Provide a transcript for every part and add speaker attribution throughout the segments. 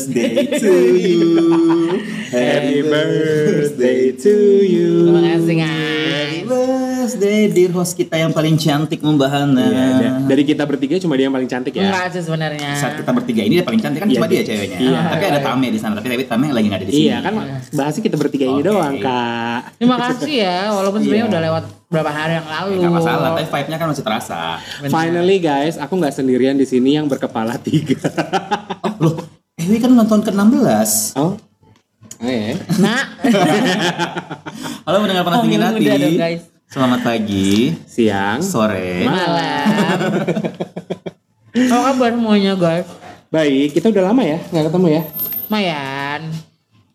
Speaker 1: birthday to you.
Speaker 2: Happy birthday to you.
Speaker 3: Terima kasih
Speaker 1: Happy
Speaker 3: guys.
Speaker 1: birthday dear host kita yang paling cantik membahana.
Speaker 2: Iya, da- dari kita bertiga cuma dia yang paling cantik ya.
Speaker 3: Enggak sih sebenarnya.
Speaker 1: Saat kita bertiga ini dia paling cantik kan
Speaker 2: Iya,
Speaker 1: cuma dia
Speaker 2: iya.
Speaker 1: ceweknya.
Speaker 2: Iya.
Speaker 1: Tapi ada Tame di sana, tapi tapi Tame lagi nggak ada di sini.
Speaker 2: Iya kan bahasnya kita bertiga ini
Speaker 1: Oke.
Speaker 2: doang kak.
Speaker 3: Terima kasih ya, walaupun sebenarnya
Speaker 2: Iya.
Speaker 3: udah lewat berapa hari yang lalu.
Speaker 1: Nggak masalah, tapi vibe-nya kan masih terasa.
Speaker 2: Finally guys, aku nggak sendirian di sini yang berkepala tiga.
Speaker 1: Oh, loh, Ewi kan nonton ke-16.
Speaker 2: oh, oh ya.
Speaker 3: Nah,
Speaker 1: Halo mendengar panas
Speaker 3: Oh,
Speaker 1: dingin hati. Selamat pagi,
Speaker 2: Siang.
Speaker 1: sore.
Speaker 3: malam. Apa kabar semuanya guys?
Speaker 2: Baik, kita udah lama ya nggak ketemu ya.
Speaker 3: Mayan.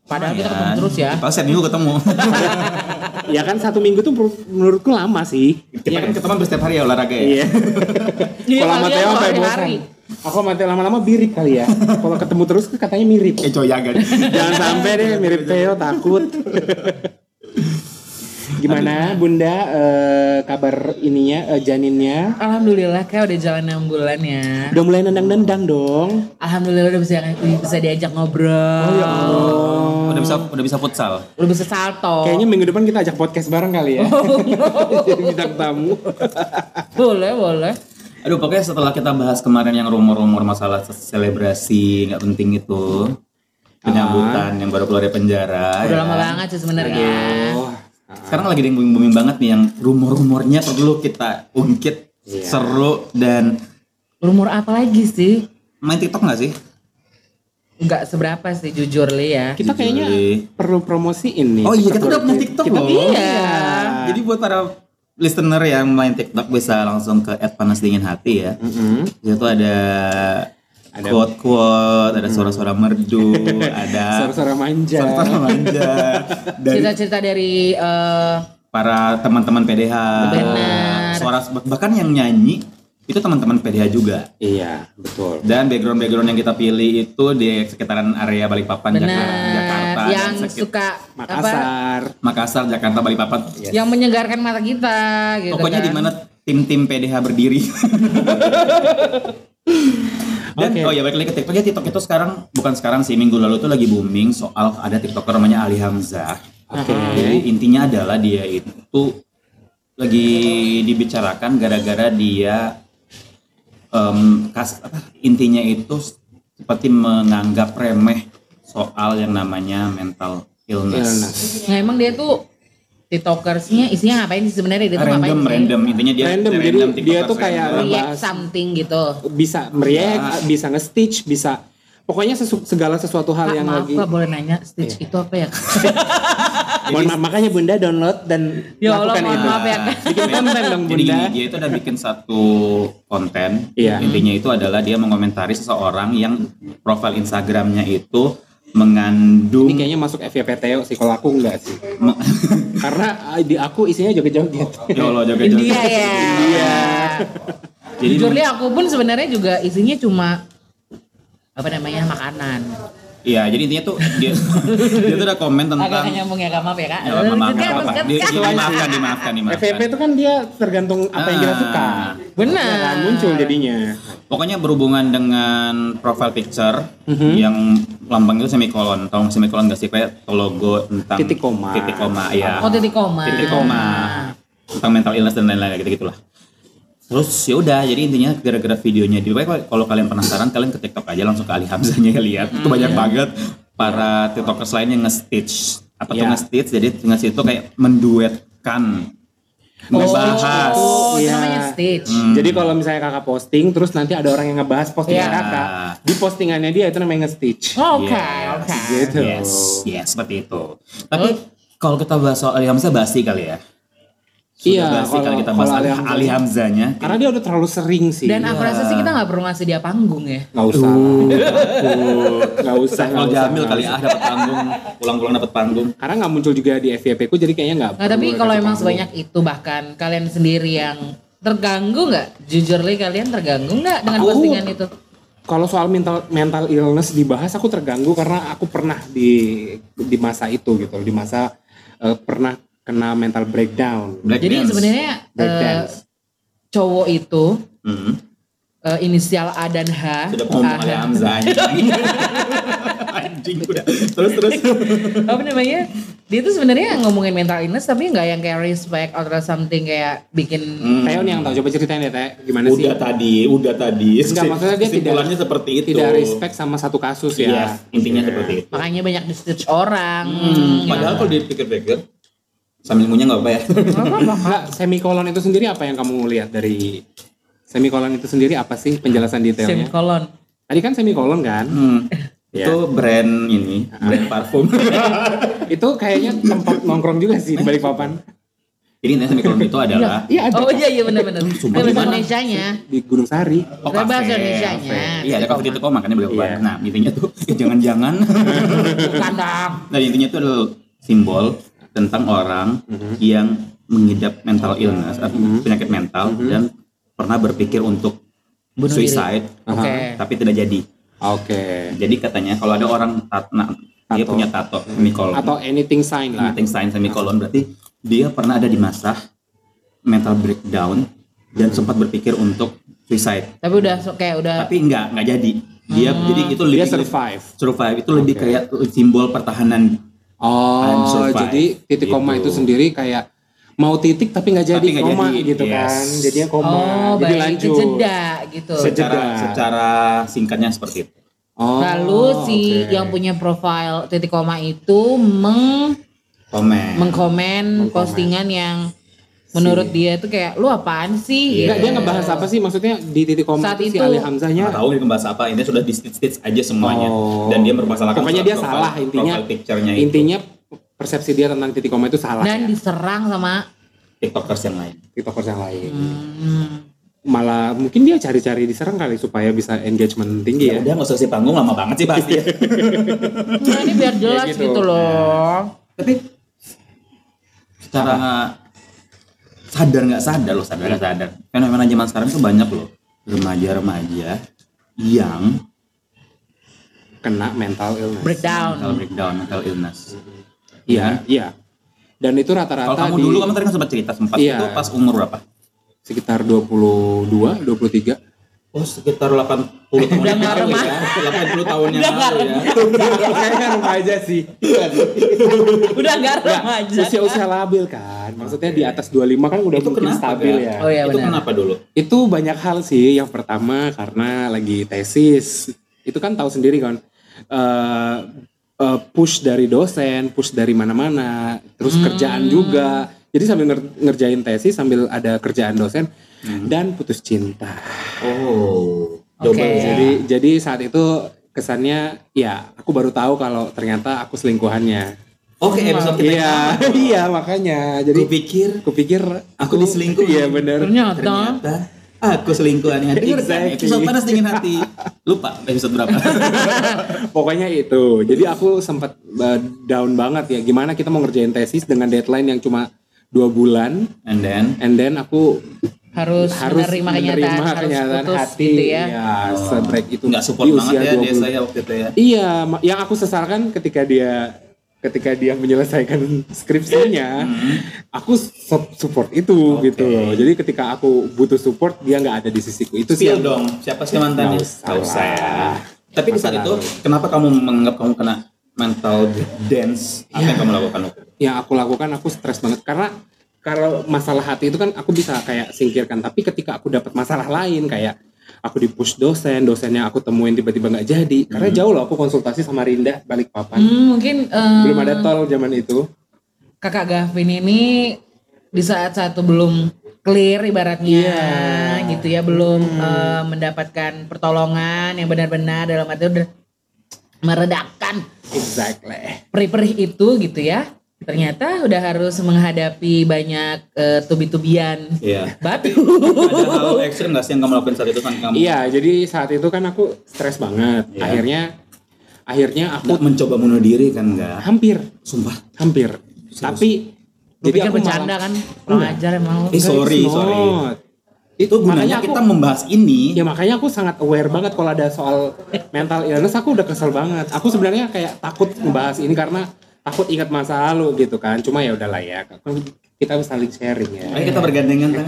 Speaker 3: Padahal kita ketemu terus ya.
Speaker 1: Padahal setiap minggu ketemu.
Speaker 2: Ya kan satu minggu tuh menurut- menurutku lama sih.
Speaker 1: Kita
Speaker 2: Iya
Speaker 1: kan ketemu setiap hari ya olahraga ya.
Speaker 2: Iya.
Speaker 3: Iya,
Speaker 2: Kalau Theo sampai bosan. Aku sama Theo lama-lama mirip kali ya. Kalau ketemu terus kan katanya mirip.
Speaker 1: Eh coyagan.
Speaker 2: Jangan sampai deh mirip Theo takut. Gimana Bunda eh, kabar ininya eh, janinnya?
Speaker 3: Alhamdulillah kayak udah jalan 6 bulan ya.
Speaker 2: Udah mulai nendang-nendang dong.
Speaker 3: Alhamdulillah udah bisa bisa diajak ngobrol.
Speaker 2: Oh ya Allah.
Speaker 1: Udah bisa udah bisa futsal.
Speaker 3: Udah bisa salto.
Speaker 2: Kayaknya minggu depan kita ajak podcast bareng kali ya. Jadi bintang tamu.
Speaker 3: boleh, boleh.
Speaker 1: Aduh pokoknya setelah kita bahas kemarin yang rumor-rumor masalah selebrasi nggak penting itu penyambutan yang baru keluar dari penjara.
Speaker 3: Udah
Speaker 1: ya
Speaker 3: lama
Speaker 1: kan?
Speaker 3: banget sih sebenarnya.
Speaker 2: Oh.
Speaker 1: Sekarang lagi booming-booming banget nih yang rumor-rumornya perlu kita ungkit
Speaker 2: Iya.
Speaker 1: seru dan
Speaker 3: Rumor apa lagi sih?
Speaker 1: main TikTok nggak sih?
Speaker 3: Enggak seberapa sih jujur li ya.
Speaker 2: Kita kayaknya
Speaker 1: Jujur.
Speaker 2: perlu promosiin nih.
Speaker 1: Oh iya, kita udah punya TikTok
Speaker 2: kita-
Speaker 1: loh.
Speaker 3: Iya.
Speaker 1: Jadi buat para listener yang main TikTok bisa langsung ke @panasdinginhati ya.
Speaker 2: Mm-mm.
Speaker 1: Di situ ada
Speaker 2: Ada-
Speaker 1: quote-quote, ada suara-suara merdu, ada
Speaker 2: Suara-suara manja.
Speaker 1: suara-suara manja
Speaker 3: Cerita-cerita dari eh,
Speaker 1: para teman-teman PDH.
Speaker 3: Benar.
Speaker 1: Suara bahkan yang nyanyi itu teman-teman PDH juga.
Speaker 2: Iya, betul.
Speaker 1: Dan background-background yang kita pilih itu di sekitaran area Balikpapan, Jakarta,
Speaker 3: benar
Speaker 1: Jakarta dan
Speaker 3: yang suka apa?
Speaker 2: Makassar.
Speaker 1: Makassar, Jakarta, Balikpapan.
Speaker 3: Yang menyegarkan mata kita gitu
Speaker 1: Pokoknya
Speaker 3: kan.
Speaker 1: di mana tim-tim PDH berdiri. Dan
Speaker 2: Oke.
Speaker 1: oh ya balik lagi ke TikTok ya TikTok itu sekarang bukan sekarang sih minggu lalu tuh lagi booming soal ada TikToker namanya Ali Hamzah.
Speaker 2: Oke.
Speaker 1: Jadi intinya adalah dia itu lagi dibicarakan gara-gara dia em, kas, apa, intinya itu seperti menganggap remeh soal yang namanya mental illness.
Speaker 2: Illness.
Speaker 3: Nah, emang dia tuh TikTokersnya isinya ngapain sih sebenarnya dia tuh ngapain
Speaker 1: Random,
Speaker 3: sih?
Speaker 1: random intinya dia
Speaker 2: Random, jadi dia tuh kayak.
Speaker 3: React something gitu.
Speaker 2: Bisa meriak, bisa nge-stitch, bisa pokoknya sesu- segala sesuatu hal
Speaker 3: Kak,
Speaker 2: yang
Speaker 3: maaf
Speaker 2: lagi.
Speaker 3: Kak, boleh nanya Stitch itu apa ya?
Speaker 2: Mohon maaf, makanya Bunda download dan
Speaker 3: Ya Allah,
Speaker 2: lakukan itu.
Speaker 3: maaf ya.
Speaker 2: Bikin konten dong
Speaker 1: Jadi
Speaker 2: Bunda.
Speaker 1: gini, dia itu udah bikin satu konten.
Speaker 2: Iya.
Speaker 1: Intinya itu adalah dia mengomentari seseorang yang profil Instagramnya itu mengandung
Speaker 2: Ini kayaknya masuk FYPTO sih, kalau aku enggak sih.
Speaker 1: me-
Speaker 2: Karena ah, di aku isinya joget-joget.
Speaker 1: ya Allah joget-joget.
Speaker 3: India ya.
Speaker 2: Iya.
Speaker 1: Jadi
Speaker 3: Jujur li aku pun sebenarnya juga isinya cuma apa namanya makanan.
Speaker 1: Iya, jadi intinya tuh dia dia tuh udah komen
Speaker 3: Agak
Speaker 1: tentang
Speaker 3: nyambung ya Kak, maaf ya Kak.
Speaker 1: Ya, maaf, maaf, maaf, maaf.
Speaker 3: lanjutkan.
Speaker 1: Di- di- Dimaafkan, dimaafkan, dimaafkan.
Speaker 2: FYP itu kan dia tergantung apa yang kita
Speaker 1: Ah.
Speaker 2: suka.
Speaker 3: Benar.
Speaker 2: Ya kan, muncul jadinya.
Speaker 1: Pokoknya berhubungan dengan profile picture
Speaker 2: Mhm.
Speaker 1: yang lambang itu semikolon. Tahu semikolon gak sih kayak logo tentang
Speaker 2: Titik koma.
Speaker 1: Titik koma, ya.
Speaker 3: Oh titik koma.
Speaker 1: titik koma tentang mental illness dan lain-lain gitu gitulah terus ya udah jadi intinya gara-gara videonya di kalau kalian penasaran kalian ke TikTok aja langsung ke Ali Hamzahnya lihat itu banyak banget para tiktokers lain yang nge-stitch apa tuh
Speaker 2: Iya.
Speaker 1: nge-stitch jadi nge-stitch itu kayak menduetkan ngebahas
Speaker 3: Oh, itu
Speaker 2: Iya.
Speaker 3: namanya Stitch.
Speaker 1: Hmm.
Speaker 2: Jadi kalau misalnya kakak posting, terus nanti ada orang yang ngebahas postingan
Speaker 3: Iya.
Speaker 2: kakak, di postingannya dia itu namanya nge-stitch.
Speaker 3: Oh, Oke,
Speaker 1: Yes.
Speaker 3: oke.
Speaker 2: Gitu.
Speaker 1: yes yes seperti itu tapi kalau kita bahas soal Ali Hamzah basi kali ya Sudah
Speaker 2: Iya,
Speaker 1: basi
Speaker 2: kalau-
Speaker 1: kita bahas
Speaker 2: Ali
Speaker 1: Ali, Hamzahnya
Speaker 2: Karena dia udah terlalu sering sih.
Speaker 3: Dan aku rasa sih kita nggak perlu ngasih dia panggung ya.
Speaker 2: Nggak usah. Nggak usah.
Speaker 1: kalau Jamil kali ah dapat panggung pulang-pulang dapat panggung
Speaker 2: Karena nggak muncul juga di FYP ku, jadi kayaknya nggak.
Speaker 3: Nah, tapi kalau emang sebanyak itu bahkan kalian sendiri yang terganggu nggak? Jujur li kalian terganggu nggak dengan
Speaker 2: Aku-
Speaker 3: postingan itu?
Speaker 2: kalau soal mental mental illness dibahas aku terganggu karena aku pernah di di masa itu gitu di masa eh, pernah kena mental breakdown
Speaker 1: Black
Speaker 3: Jadi sebenarnya eh,
Speaker 2: dance
Speaker 3: cowok itu
Speaker 1: Hmm.
Speaker 3: eh, inisial A dan H.
Speaker 1: sudah ngomong
Speaker 3: AH.
Speaker 1: Hamzah anjing udah. Terus terus.
Speaker 3: apa namanya dia tuh sebenarnya ngomongin mental illness tapi nggak yang kayak respect or something kayak bikin
Speaker 1: Hmm.
Speaker 2: Teo nih yang tahu coba ceritain ya Teh gimana sih
Speaker 1: Udah tadi, udah tadi.
Speaker 2: Enggak, maksudnya dia tidak-
Speaker 1: seperti itu.
Speaker 2: tidak respect sama satu kasus ya
Speaker 1: Iya, intinya seperti itu.
Speaker 3: makanya banyak di stitch orang
Speaker 1: Hmm, padahal kalau dipikir-pikir sambil ngunyah nggak apa ya.
Speaker 2: Enggak, semikolon itu sendiri apa yang kamu lihat dari semikolon itu sendiri apa sih penjelasan detailnya?
Speaker 3: semikolon
Speaker 2: Tadi kan semikolon kan?
Speaker 1: Hmm.
Speaker 2: Ya.
Speaker 1: Itu brand ini, brand parfum.
Speaker 2: itu kayaknya tempat nongkrong juga sih di balik papan.
Speaker 1: Jadi intinya semikolon itu adalah
Speaker 2: Iya ada
Speaker 3: oh iya iya benar-benar
Speaker 1: Sumpah,
Speaker 3: bahasa
Speaker 1: gimana?
Speaker 3: Indonesia nya
Speaker 2: di Gunung Sari.
Speaker 1: Oh, kafe,
Speaker 3: Indonesianya.
Speaker 1: kafe. Iya, ada kafe titik koma makanya beliau
Speaker 2: Iya.
Speaker 1: Nah, intinya tuh ya jangan-jangan.
Speaker 3: kandang
Speaker 1: nah, intinya itu adalah simbol tentang orang
Speaker 2: Mhm.
Speaker 1: yang mengidap mental illness atau penyakit mental dan pernah berpikir untuk
Speaker 3: Bunuh diri.
Speaker 1: suicide,
Speaker 3: oke
Speaker 1: tapi tidak jadi.
Speaker 2: Oke.
Speaker 1: Jadi katanya kalau ada orang nah, dia
Speaker 2: Tato.
Speaker 1: punya tato semikolon,
Speaker 2: Atau anything sign lah.
Speaker 1: anything sign semikolon berarti dia pernah ada di masa mental breakdown dan sempat berpikir untuk suicide.
Speaker 3: tapi udah kayak udah
Speaker 1: Tapi enggak, enggak jadi. Dia jadi itu
Speaker 2: Dia
Speaker 1: lebih
Speaker 2: survive.
Speaker 1: survive itu lebih
Speaker 2: Oke.
Speaker 1: kayak simbol pertahanan
Speaker 2: Oh,
Speaker 1: survive.
Speaker 2: jadi titik koma
Speaker 1: Gitu.
Speaker 2: itu sendiri kayak mau titik tapi nggak jadi
Speaker 1: Tapi nggak
Speaker 2: koma
Speaker 1: jadi,
Speaker 2: gitu
Speaker 1: yes.
Speaker 2: kan. Jadinya koma.
Speaker 3: oh
Speaker 2: jadi
Speaker 3: baik
Speaker 2: lanjut.
Speaker 3: jeda gitu
Speaker 2: Sejeda.
Speaker 1: secara secara singkatnya seperti itu.
Speaker 2: Oh,
Speaker 3: lalu si
Speaker 2: oke.
Speaker 3: yang punya profile titik koma itu meng
Speaker 1: Komen.
Speaker 3: mengkomen postingan yang menurut dia itu kayak lu apaan sih?
Speaker 2: Nggak,
Speaker 3: gitu.
Speaker 2: dia ngebahas apa sih? Maksudnya di titik koma
Speaker 3: Saat
Speaker 2: itu. Si Ali Hamzahnya
Speaker 1: Nggak tahu dia ngebahas apa ini sudah di stitch stitch aja semuanya.
Speaker 2: Oh.
Speaker 1: dan dia bermasalahkan
Speaker 2: Pokoknya dia
Speaker 1: profile-
Speaker 2: salah, intinya-
Speaker 1: profile
Speaker 2: intinya persepsi dia tentang titik koma itu salah
Speaker 3: dan
Speaker 2: ya.
Speaker 3: diserang sama
Speaker 1: tiktokers yang lain.
Speaker 2: Tiktokers yang lain.
Speaker 3: Hmm,
Speaker 2: malah mungkin dia cari-cari diserang kali supaya bisa engagement tinggi
Speaker 1: ya
Speaker 2: ya.
Speaker 1: udah nggak usah kasih panggung lama banget sih pasti
Speaker 3: nah, ini biar jelas
Speaker 2: gitu.
Speaker 3: gitu. loh.
Speaker 1: Tapi secara sadar nggak sadar loh sadar nggak sadar. Fenomena zaman sekarang tuh banyak loh remaja-remaja yang
Speaker 2: kena mental illness.
Speaker 3: Breakdown.
Speaker 1: Mental breakdown mental illness.
Speaker 2: Iya. Iya. Dan itu
Speaker 1: kalau
Speaker 2: rata-rata
Speaker 1: kamu
Speaker 2: di
Speaker 1: dulu kamu tadi kan sempat cerita sempat
Speaker 2: Iya.
Speaker 1: itu pas umur berapa?
Speaker 2: Sekitar 22 23
Speaker 1: Oh sekitar 80 tahun
Speaker 3: Udah
Speaker 1: yang lalu ya. 80 tahun yang lalu ya.
Speaker 2: kayaknya remaja sih.
Speaker 3: Udah gak remaja
Speaker 2: usia-usia labil kan. Maksudnya di atas 25 kan udah
Speaker 1: Itu
Speaker 2: mungkin
Speaker 1: kenapa,
Speaker 2: stabil
Speaker 1: Ga?
Speaker 2: ya.
Speaker 3: Oh iya
Speaker 1: Itu
Speaker 3: benar.
Speaker 1: kenapa dulu?
Speaker 2: itu banyak hal sih. Yang pertama karena lagi tesis. Itu kan tahu sendiri kan. Eh, eh, push dari dosen push dari mana-mana. Terus kerjaan juga. Jadi sambil nger- ngerjain tesis sambil ada kerjaan dosen dan putus cinta.
Speaker 1: Oh. Double. Ya.
Speaker 2: jadi jadi saat itu kesannya ya aku baru tahu kalau ternyata aku selingkuhannya.
Speaker 1: Oke episode kita
Speaker 2: iya iya makanya. Jadi
Speaker 1: Gue pikir
Speaker 2: kupikir
Speaker 1: aku diselingkuhi.
Speaker 2: iya bener.
Speaker 3: Ternyata.
Speaker 1: Ternyata aku selingkuhan hati.
Speaker 2: Exactly.
Speaker 1: episode panas dingin hati. Lupa episode berapa.
Speaker 2: Pokoknya itu. Jadi aku sempat uh, down banget ya. Gimana kita mau ngerjain tesis dengan deadline yang cuma dua bulan,
Speaker 1: and then?
Speaker 2: And then aku
Speaker 3: harus,
Speaker 2: harus
Speaker 3: menerima kenyataan
Speaker 2: menerima
Speaker 3: harus
Speaker 2: kenyataan
Speaker 3: putus
Speaker 2: hati.
Speaker 3: gitu ya
Speaker 2: sebreak itu.
Speaker 1: nggak support banget ya
Speaker 2: 20.
Speaker 1: dia saya waktu itu ya
Speaker 2: Iya, yang aku sesalkan ketika dia ketika dia menyelesaikan skripsinya, aku su- support itu
Speaker 1: Oke.
Speaker 2: gitu loh. Jadi ketika aku butuh support, dia nggak ada di sisiku. Itu sih
Speaker 1: dong siapa sih mantannya
Speaker 2: Nggak usah
Speaker 1: Nggak usah ya
Speaker 2: lah.
Speaker 1: tapi di saat itu kenapa kamu menganggap kamu kena mental dance apa yang kamu lakukan
Speaker 2: yang aku lakukan aku stres banget karena kalau masalah hati itu kan aku bisa kayak singkirkan tapi ketika aku dapat masalah lain kayak aku di push dosen dosennya aku temuin tiba-tiba nggak jadi karena jauh loh aku konsultasi sama Rinda balik papan
Speaker 3: Hmm, mungkin eh,
Speaker 2: belum ada tol zaman itu.
Speaker 3: Kakak Gavin ini di saat satu belum clear ibaratnya
Speaker 2: Iya.
Speaker 3: gitu ya belum eh, mendapatkan pertolongan yang benar-benar dalam arti udah meredakan
Speaker 2: exactly.
Speaker 3: perih-perih itu gitu ya ternyata udah harus menghadapi banyak eh, tubi-tubian
Speaker 1: Iya.
Speaker 3: batu
Speaker 1: Ada hal ekstrim nggak sih yang kamu lakukan saat itu kan kamu
Speaker 2: iya jadi saat itu kan aku stres banget
Speaker 1: Iya.
Speaker 2: akhirnya akhirnya aku
Speaker 1: nggak mencoba bunuh diri kan enggak?
Speaker 2: hampir
Speaker 1: Sumpah.
Speaker 2: hampir tapi
Speaker 3: Lu
Speaker 2: jadi
Speaker 3: pikir
Speaker 2: aku
Speaker 3: bercanda
Speaker 2: malah-
Speaker 3: kan kurang ajar emang.
Speaker 1: Eh, sorry,
Speaker 2: Guys,
Speaker 1: sorry.
Speaker 2: not.
Speaker 1: Itu gunanya
Speaker 2: Makanya aku-
Speaker 1: kita membahas ini.
Speaker 2: Ya makanya aku sangat aware banget kalau ada soal mental illness aku udah kesel banget. Aku sebenarnya kayak takut ngebahas ini karena takut ingat masa lalu gitu kan. Cuma ya udahlah ya. Kita saling sharing ya.
Speaker 1: Ayo kita bergandengan kan.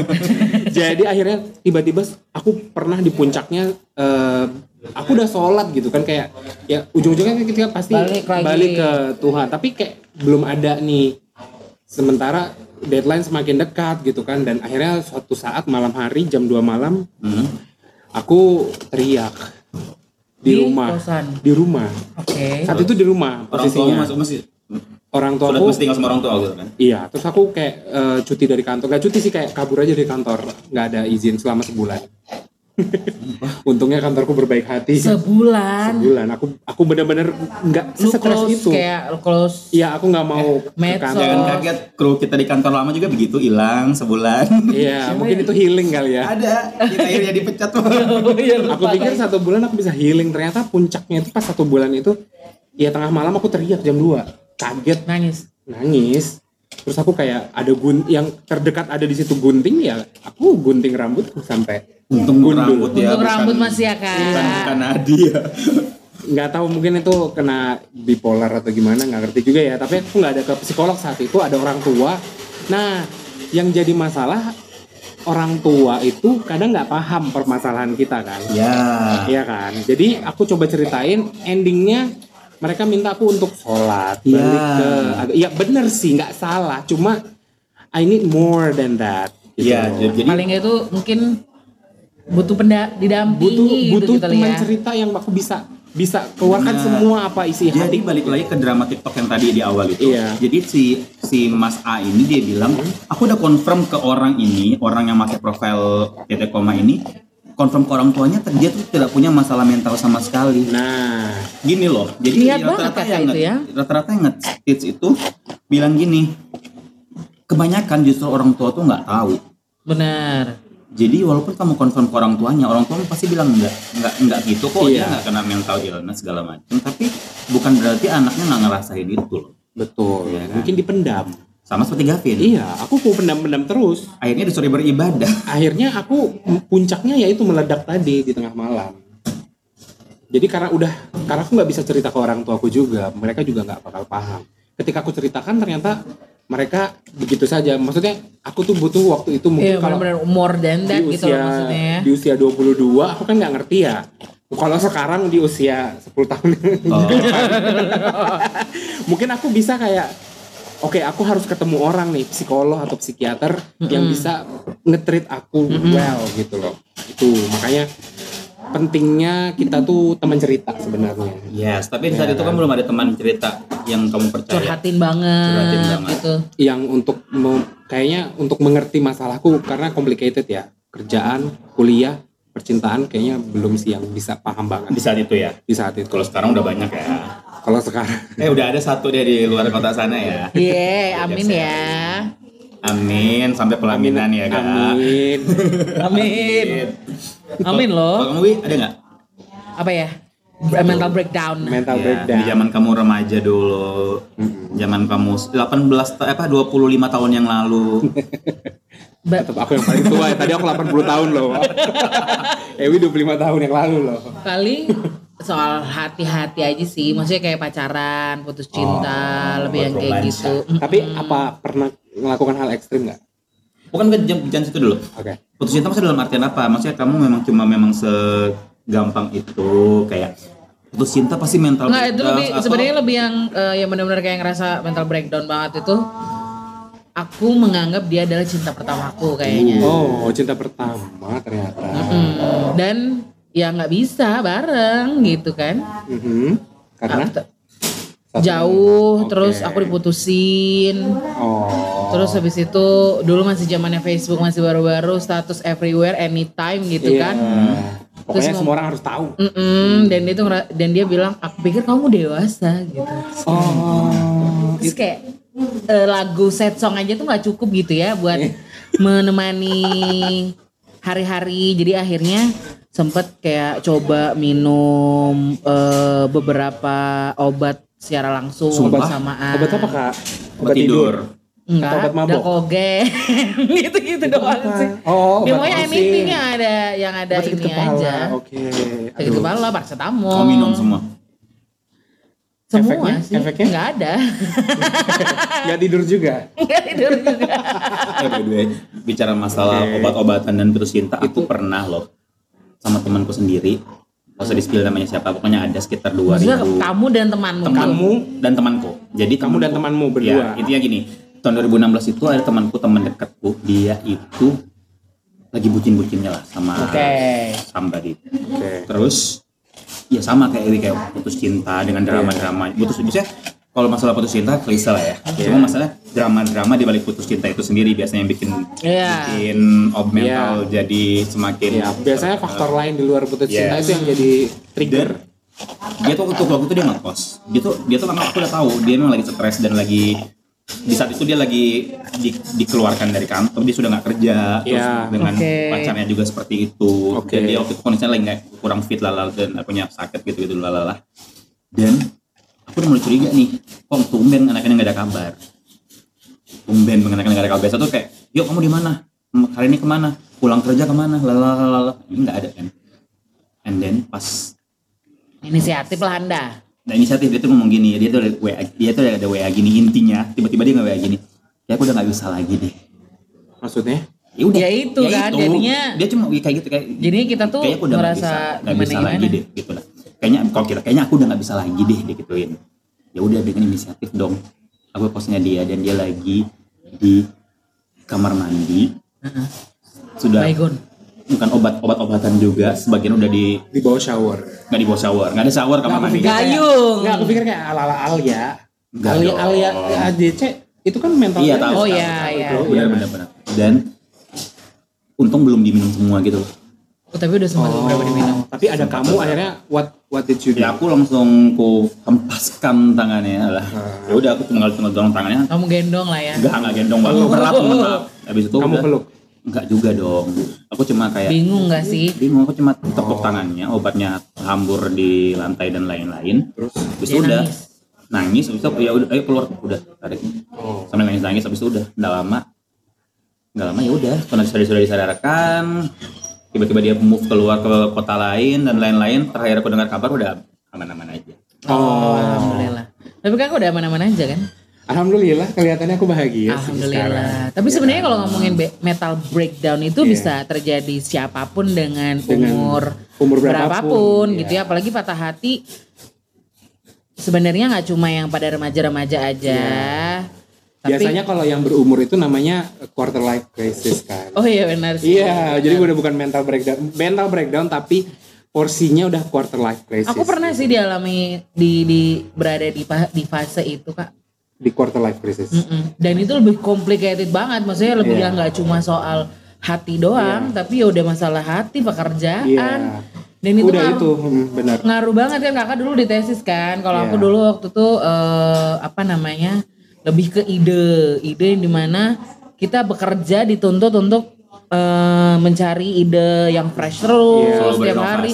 Speaker 2: Jadi akhirnya tiba-tiba aku pernah di puncaknya eh, aku udah sholat gitu kan kayak ya ujung-ujungnya kan kita pasti
Speaker 3: Balik lagi.
Speaker 2: balik ke Tuhan tapi kayak belum ada nih sementara deadline semakin dekat gitu kan dan akhirnya suatu saat malam hari jam 2 malam
Speaker 1: Hmm.
Speaker 2: aku teriak di,
Speaker 3: Di
Speaker 2: rumah.
Speaker 3: Kosan.
Speaker 2: di rumah.
Speaker 3: Oke.
Speaker 2: saat itu di rumah
Speaker 1: Orang tua
Speaker 2: posisinya.
Speaker 1: masuk masih
Speaker 2: orang tua aku
Speaker 1: mesti tinggal sama orang tua gitu kan.
Speaker 2: iya terus aku kayak eh, cuti dari kantor. Gak cuti sih kayak kabur aja dari kantor. Nggak ada izin selama sebulan untungnya kantorku berbaik hati
Speaker 3: Sebulan.
Speaker 2: sebulan aku aku benar-benar nggak
Speaker 3: close
Speaker 2: itu
Speaker 3: kayak lu close.
Speaker 2: iya aku nggak mau ke
Speaker 3: medsos.
Speaker 2: kantor
Speaker 1: Jangan kaget kru kita di kantor lama juga begitu hilang sebulan.
Speaker 2: iya mungkin itu healing kali ya
Speaker 1: Ada, kita akhirnya dipecat tuh.
Speaker 3: Oh, iya,
Speaker 2: aku pikir satu bulan aku bisa healing ternyata puncaknya itu pas satu bulan itu ya tengah malam aku teriak jam 2 kaget
Speaker 3: nangis.
Speaker 2: nangis terus aku kayak ada gun yang terdekat ada di situ gunting ya aku gunting rambutku sampai
Speaker 1: Untung
Speaker 2: Gundul.
Speaker 1: rambut ya.
Speaker 3: Untuk
Speaker 1: bukan-
Speaker 3: rambut masih ya
Speaker 1: Bukan,
Speaker 3: kan.
Speaker 1: bukan Nadi ya.
Speaker 2: nggak tahu mungkin itu kena bipolar atau gimana nggak ngerti juga ya tapi aku nggak ada ke psikolog saat itu ada orang tua nah yang jadi masalah orang tua itu kadang nggak paham permasalahan kita kan
Speaker 1: Ya.
Speaker 2: Iya kan jadi aku coba ceritain endingnya mereka minta aku untuk sholat
Speaker 1: Ya.
Speaker 2: balik ke ya bener sih nggak salah cuma I need more than that gitu.
Speaker 1: Iya, jadi
Speaker 3: Paling itu mungkin butuh penda didampingi
Speaker 2: butuh
Speaker 3: gitu
Speaker 2: butuh
Speaker 3: gitu
Speaker 2: teman
Speaker 3: ya.
Speaker 2: cerita yang aku bisa bisa keluarkan
Speaker 1: Nah,
Speaker 2: semua apa isi
Speaker 1: Jadi
Speaker 2: hati
Speaker 1: balik lagi ke drama TikTok yang tadi di awal itu.
Speaker 2: Iya.
Speaker 1: Jadi si si Mas A ini dia bilang, aku udah confirm ke orang ini, orang yang pakai profil titik koma ini, confirm ke orang tuanya, dia tuh tidak punya masalah mental sama sekali.
Speaker 2: nah
Speaker 1: Gini loh, jadi
Speaker 3: banget
Speaker 1: rata-rata yang
Speaker 3: itu ya.
Speaker 1: rata-rata yang nge-tweets itu bilang gini, kebanyakan justru orang tua tuh nggak tahu.
Speaker 3: Benar.
Speaker 1: Jadi walaupun kamu confirm ke orang tuanya, orang tua pasti bilang enggak, enggak, enggak gitu kok dia
Speaker 2: Iya.
Speaker 1: enggak kena mental illness segala macam. Tapi bukan berarti anaknya nggak ngerasain itu loh.
Speaker 2: betul
Speaker 1: Iya kan?
Speaker 2: mungkin dipendam
Speaker 1: Sama seperti Gavin.
Speaker 2: iya aku mau pendam-pendam terus.
Speaker 1: Akhirnya disuruh beribadah.
Speaker 2: akhirnya aku puncaknya yaitu meledak tadi di tengah malam. Jadi karena udah karena aku nggak bisa cerita ke orang tuaku juga mereka juga nggak bakal paham. Ketika aku ceritakan ternyata mereka begitu saja. Maksudnya aku tuh butuh waktu itu mungkin
Speaker 3: Iya
Speaker 2: kalau
Speaker 3: benar-benar more than that
Speaker 2: di
Speaker 3: gitu loh
Speaker 2: usia
Speaker 3: maksudnya. ya.
Speaker 2: di usia 22 aku kan nggak ngerti ya. Kalau sekarang di usia 10 tahun.
Speaker 1: Oh,
Speaker 2: mungkin aku bisa kayak oke aku harus ketemu orang nih psikolog atau psikiater yang bisa ngetreat aku well gitu loh itu makanya pentingnya kita tuh teman cerita sebenarnya
Speaker 1: yes, tapi di saat itu kan belum ada teman cerita yang kamu percaya.
Speaker 3: Curhatin banget,
Speaker 1: Curhatin banget.
Speaker 3: gitu.
Speaker 2: yang untuk kayaknya untuk mengerti masalahku karena complicated ya kerjaan kuliah percintaan kayaknya belum sih yang bisa paham banget
Speaker 1: Di saat itu ya.
Speaker 2: di saat itu
Speaker 1: Kalau sekarang udah banyak ya.
Speaker 2: kalau sekarang
Speaker 1: Eh udah ada satu deh di luar kota sana ya.
Speaker 3: Iya, amin ya.
Speaker 1: Amin sampai pelaminan ya kak.
Speaker 2: amin
Speaker 3: Amin. Amin
Speaker 1: Kalau
Speaker 3: loh.
Speaker 1: kamu Wi, ada nggak?
Speaker 3: Apa ya? Mental breakdown.
Speaker 2: mental
Speaker 1: Ya,
Speaker 2: breakdown
Speaker 1: Di zaman kamu remaja dulu, zaman kamu 18 ta- apa 25 tahun yang lalu.
Speaker 3: Ba-
Speaker 2: tetap aku yang paling tua ya. Tadi aku 80 tahun loh. Ewi 25 tahun yang lalu loh.
Speaker 3: Paling soal hati-hati aja sih. Maksudnya kayak pacaran, putus cinta,
Speaker 1: Oh,
Speaker 3: lebih yang kayak gitu.
Speaker 2: Tapi apa pernah melakukan hal ekstrim nggak?
Speaker 1: Bukan ke jam jangan situ dulu.
Speaker 2: Oke.
Speaker 1: Putus cinta maksudnya dalam artian apa? Maksudnya kamu memang cuma memang segampang itu kayak putus cinta pasti mental
Speaker 3: Nggak, itu
Speaker 1: breakdown
Speaker 3: lebih
Speaker 1: atau-
Speaker 3: sebenarnya lebih yang eh, yang benar-benar kayak ngerasa mental breakdown banget itu. Aku menganggap dia adalah cinta pertamaku kayaknya.
Speaker 2: Oh, cinta pertama ternyata.
Speaker 3: Hmm, dan ya nggak bisa bareng gitu kan.
Speaker 2: Mhm. Karena Satu-
Speaker 3: jauh
Speaker 2: Oke.
Speaker 3: terus aku diputusin
Speaker 2: oh.
Speaker 3: terus habis itu dulu masih zamannya Facebook masih baru-baru status everywhere anytime gitu
Speaker 2: Iya.
Speaker 3: kan
Speaker 2: Pokoknya
Speaker 3: Terus
Speaker 2: semua orang harus tahu.
Speaker 3: Mm-mm, dan dia tuh dan dia bilang aku pikir kamu dewasa gitu
Speaker 2: Oh.
Speaker 3: terus kayak eh, lagu set song aja tuh nggak cukup gitu ya buat
Speaker 2: Iya.
Speaker 3: menemani hari-hari jadi akhirnya sempet kayak coba minum eh, beberapa obat secara langsung
Speaker 1: Sumpah?
Speaker 3: bersamaan
Speaker 2: Obat apa kak?
Speaker 1: Obat tidur.
Speaker 3: Enggak,
Speaker 2: Atau obat mabok?
Speaker 3: Dalkogen gitu-gitu doang sih.
Speaker 2: Oh,
Speaker 3: Ya,
Speaker 2: obat
Speaker 3: pokoknya
Speaker 2: pusing.
Speaker 3: anything yang ada yang ada
Speaker 2: Obat sakit
Speaker 3: ini
Speaker 2: kepala.
Speaker 3: aja.
Speaker 2: Oke.
Speaker 3: Sakit
Speaker 2: Aduh.
Speaker 3: kepala, paracetamol.
Speaker 1: Kamu minum semua.
Speaker 3: Semua
Speaker 2: Efeknya?
Speaker 3: sih.
Speaker 2: Efeknya?
Speaker 3: Enggak ada.
Speaker 2: Nggak tidur juga.
Speaker 3: Enggak tidur juga.
Speaker 1: Eh, by the way, bicara masalah
Speaker 2: Oke.
Speaker 1: obat-obatan dan putus cinta, aku pernah loh sama temanku sendiri Gak usah di spill namanya siapa, pokoknya ada sekitar 2000
Speaker 3: Maksudnya kamu dan temanmu.
Speaker 1: teman
Speaker 2: Kamu
Speaker 1: dan temanku. Jadi
Speaker 2: Kamu dan temanmu berdua.
Speaker 1: Ya, intinya gini, tahun 2016 itu ada temanku teman dekatku, dia itu lagi bucin-bucinnya lah sama
Speaker 3: Oke.
Speaker 1: somebody.
Speaker 2: Oke.
Speaker 1: Terus ya sama kayak Ewi kayak putus cinta dengan drama-drama. Putus maksudnya kalau masalah putus cinta klise lah ya. Cuma masalah drama-drama di balik putus cinta itu sendiri biasanya yang bikin
Speaker 3: Iya.
Speaker 1: bikin ob mental jadi semakin
Speaker 2: Ya, biasanya faktor lain di luar putus cinta
Speaker 1: Yes.
Speaker 2: itu yang jadi trigger.
Speaker 1: dia tuh waktu waktu itu dia ngekos dia tuh dia tuh memang aku udah tahu dia memang lagi stres dan lagi di saat itu dia lagi di- dikeluarkan dari kantor dia sudah nggak kerja terus
Speaker 2: Iya.
Speaker 1: dengan
Speaker 3: Oke.
Speaker 1: pacarnya juga seperti itu.
Speaker 2: Oke.
Speaker 1: dan dia waktu itu kondisinya lagi nggak kurang fit lalala dan punya sakit gitu gitu lalala dan aku udah mulai curiga nih kok tumben anaknya nggak ada kabar? Tumben anaknya nggak ada kabar. Biasa tuh kayak yuk kamu di mana? Hari ini ke mana? Pulang kerja ke mana? Lalala ini nggak ada kan? And then pas
Speaker 3: Inisiatif lah Anda.
Speaker 1: Nah inisiatif dia tuh ngomong gini, dia tuh ada WA, dia tuh ada WA gini intinya, tiba-tiba dia nggak WA gini, ya aku udah nggak bisa lagi deh.
Speaker 2: Maksudnya?
Speaker 1: Ya udah.
Speaker 3: Ya itu kan, jadinya-
Speaker 1: dia cuma kayak gitu kayak.
Speaker 3: Jadinya kita tuh
Speaker 1: kayaknya aku udah nggak
Speaker 3: merasa
Speaker 1: bisa, nggak bisa
Speaker 3: gimana-gimana.
Speaker 1: lagi deh, gitu lah. Kayaknya kalau kita, kayaknya aku udah nggak bisa lagi deh, dia gituin. Ya udah bikin inisiatif dong. Aku posnya dia dan dia lagi di kamar mandi,
Speaker 3: Heeh.
Speaker 1: sudah
Speaker 3: Baygon.
Speaker 1: Bukan obat obat-obatan juga, sebagian udah di
Speaker 2: Di bawah shower.
Speaker 1: nggak di bawah shower, nggak ada shower kamar mandi.
Speaker 3: Gayung.
Speaker 2: Enggak, aku pikir kayak ala-ala Alia.
Speaker 1: Enggak
Speaker 2: Alia
Speaker 1: dong.
Speaker 2: Alia ADC itu kan mental
Speaker 1: Iya, tahu.
Speaker 3: Oh iya, iya.
Speaker 1: Benar benar benar. Dan untung belum diminum semua gitu.
Speaker 3: Oh, tapi udah sempat beberapa diminum.
Speaker 2: Tapi ada kamu akhirnya what what did you do?
Speaker 1: Ya aku langsung ku hempaskan tangannya lah. Ya udah aku tinggal tinggal dorong tangannya.
Speaker 3: Kamu gendong lah ya.
Speaker 1: Enggak enggak gendong banget. Berat maaf. Habis itu
Speaker 2: Kamu
Speaker 1: udah-
Speaker 2: peluk?
Speaker 1: Enggak juga dong. Aku cuma kayak
Speaker 3: Bingung gak sih?
Speaker 1: bingung aku cuma tepuk tangannya, obatnya hambur di lantai dan lain-lain.
Speaker 2: Terus
Speaker 1: Habis itu udah
Speaker 3: nangis.
Speaker 1: nangis, habis itu ya udah ayo keluar udah tarik.
Speaker 2: oh.
Speaker 1: Sambil nangis nangis habis itu udah enggak lama. Enggak lama ya udah, karena sudah sudah disadarkan. Tiba-tiba dia move keluar ke kota lain dan lain-lain. Terakhir aku dengar kabar udah aman-aman aja.
Speaker 3: Oh, alhamdulillah. Tapi kan aku udah aman-aman aja kan?
Speaker 2: Alhamdulillah kelihatannya aku bahagia sih sekarang.
Speaker 3: Alhamdulillah. Tapi sebenarnya kalau ngomongin metal breakdown itu
Speaker 2: Iya.
Speaker 3: bisa terjadi siapa pun dengan,
Speaker 2: Dengan
Speaker 3: umur
Speaker 2: umur berapapun,
Speaker 3: berapapun
Speaker 2: iya.
Speaker 3: gitu ya. Apalagi patah hati sebenarnya nggak cuma yang pada remaja-remaja aja. Tapi
Speaker 2: Biasanya kalau yang berumur itu namanya quarter life crisis kan.
Speaker 3: Oh iya benar sih.
Speaker 2: Iya, jadi udah bukan mental breakdown, mental breakdown tapi porsinya udah quarter life crisis.
Speaker 3: Aku pernah sih dialami di di berada di di fase itu kak.
Speaker 2: Di quarter life crisis.
Speaker 3: Mm-mm. Dan itu lebih complicated banget. Maksudnya lebih
Speaker 2: Iya.
Speaker 3: yang nggak cuma soal hati doang, tapi ya udah masalah hati, pekerjaan.
Speaker 2: Iya.
Speaker 3: Dan itu
Speaker 2: udah
Speaker 3: ngaruh,
Speaker 2: itu, hmm, benar.
Speaker 3: ngaruh banget kan kakak dulu di tesis kan. Kalau aku
Speaker 2: Iya.
Speaker 3: dulu waktu itu eh, apa namanya lebih ke ide, ide yang di mana kita bekerja dituntut untuk eh, mencari ide yang fresh terus
Speaker 2: Iya.
Speaker 1: Selalu
Speaker 3: setiap hari.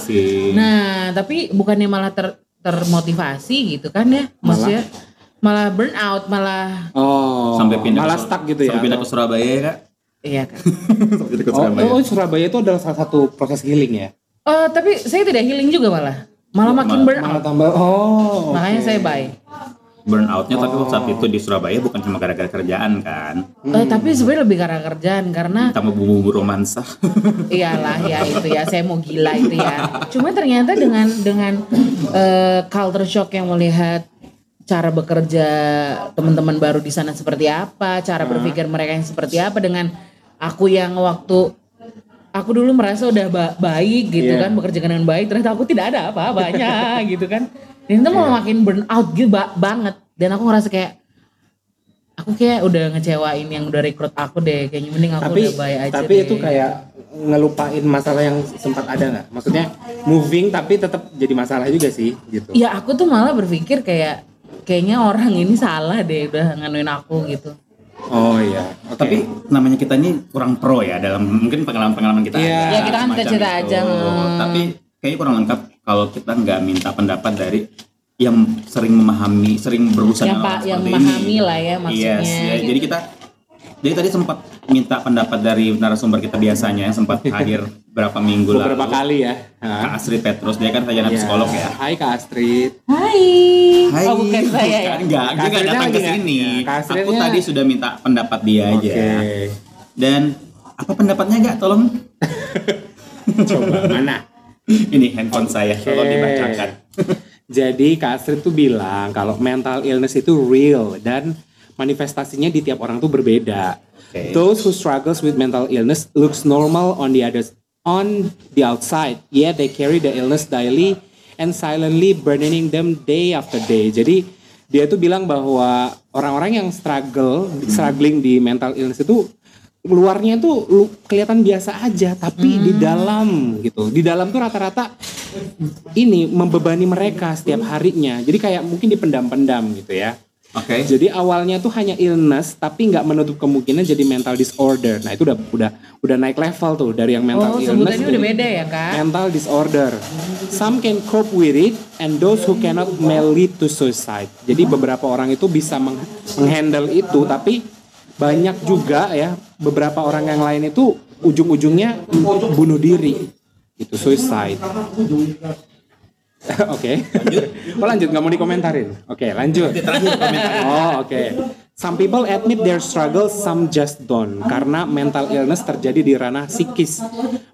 Speaker 3: Nah, tapi bukannya malah ter termotivasi gitu kan ya? Maksudnya malah burn out, malah
Speaker 2: Oh,
Speaker 1: sampai pindah
Speaker 2: malah
Speaker 1: ke,
Speaker 2: stuck gitu ya.
Speaker 1: Sampai pindah ke Surabaya ya, Kak.
Speaker 3: iya kan.
Speaker 1: Sampai pindah ke
Speaker 2: Oh,
Speaker 1: Surabaya.
Speaker 2: oh, Surabaya itu adalah salah satu proses healing ya.
Speaker 3: Eh, tapi saya tidak healing juga malah. Malah makin burn
Speaker 2: Malah
Speaker 3: out.
Speaker 2: tambah oh.
Speaker 3: Makanya saya buy.
Speaker 1: Burnoutnya tapi
Speaker 2: Oh.
Speaker 1: saat itu di Surabaya bukan cuma gara-gara kerjaan kan.
Speaker 3: Eh, tapi sebenarnya lebih karena kerjaan karena
Speaker 1: Tambah bumbu-bumbu romansa.
Speaker 3: iyalah ya itu ya saya mau gila itu ya. Cuma ternyata dengan dengan eh, culture shock yang melihat cara bekerja teman-teman baru di sana seperti apa, cara berpikir mereka yang seperti apa dengan aku yang waktu aku dulu merasa udah ba- baik gitu
Speaker 2: Iya.
Speaker 3: kan bekerja dengan baik ternyata aku tidak ada apa-apanya gitu kan. Dan itu malah makin burn out gitu ba- banget dan aku ngerasa kayak aku kayak udah ngecewain yang udah rekrut aku deh kayaknya mending aku
Speaker 2: tapi
Speaker 3: udah baik aja
Speaker 2: tapi
Speaker 3: deh.
Speaker 2: itu kayak ngelupain masalah yang sempat ada nggak? Maksudnya moving tapi tetap jadi masalah juga sih gitu.
Speaker 3: Ya aku tuh malah berpikir kayak kayaknya orang ini salah deh udah nganuin aku gitu.
Speaker 2: Oh iya. Oke.
Speaker 1: Tapi namanya kita ini kurang pro ya dalam mungkin pengalaman-pengalaman kita.
Speaker 2: Iya.
Speaker 3: Ya, kita kan cerita aja, hmm.
Speaker 1: Tapi kayaknya kurang lengkap kalau kita nggak minta pendapat dari yang sering memahami, sering berurusan
Speaker 3: Yang
Speaker 1: dengan
Speaker 3: pak yang memahami
Speaker 1: ini.
Speaker 3: lah ya maksudnya.
Speaker 1: Yes, ya,
Speaker 3: gitu.
Speaker 1: jadi kita jadi tadi sempat minta pendapat dari narasumber kita biasanya yang sempat hadir berapa minggu
Speaker 2: beberapa
Speaker 1: lalu.
Speaker 2: kali ya.
Speaker 1: Kak Astrid Petrus dia kan sarjana
Speaker 2: Iya.
Speaker 1: psikolog ya.
Speaker 2: Hai Kak Astrid.
Speaker 3: Hai.
Speaker 1: Hai,
Speaker 3: Oh bukan saya ya.
Speaker 1: Enggak, dia enggak datang ke
Speaker 2: nggak?
Speaker 1: sini.
Speaker 2: Ya,
Speaker 1: Aku tadi sudah minta pendapat dia aja.
Speaker 2: Oke.
Speaker 1: Dan apa pendapatnya enggak? Tolong.
Speaker 2: Coba mana?
Speaker 1: Ini handphone saya, tolong dibacakan.
Speaker 2: Jadi Kak Astrid tuh bilang kalau mental illness itu real dan manifestasinya di tiap orang tuh berbeda.
Speaker 1: Oke.
Speaker 2: Those who struggles with mental illness looks normal on the others on the outside. Yet they carry the illness daily and silently burdening them day after day. Jadi dia tuh bilang bahwa orang-orang yang struggle, struggling di mental illness itu luarnya tuh lu- kelihatan biasa aja, tapi di dalam gitu. Di dalam tuh rata-rata ini membebani mereka setiap harinya. Jadi kayak mungkin dipendam-pendam gitu ya.
Speaker 1: Oke.
Speaker 2: Jadi awalnya tuh hanya illness tapi nggak menutup kemungkinan jadi mental disorder. Nah itu udah udah udah naik level tuh dari yang mental
Speaker 3: Oh,
Speaker 2: illness
Speaker 3: udah beda ya, Kak?
Speaker 2: mental disorder. Some can cope with it and those who cannot may lead to suicide. Jadi beberapa orang itu bisa meng- menghandle itu tapi banyak juga ya beberapa orang yang lain itu ujung-ujungnya bunuh diri. Itu suicide. Oke. Oh lanjut nggak mau dikomentarin. Oke, lanjut.
Speaker 1: Terakhir komentar.
Speaker 2: Oh, oke. Some people admit their struggle, some just don't. Karena mental illness terjadi di ranah psikis.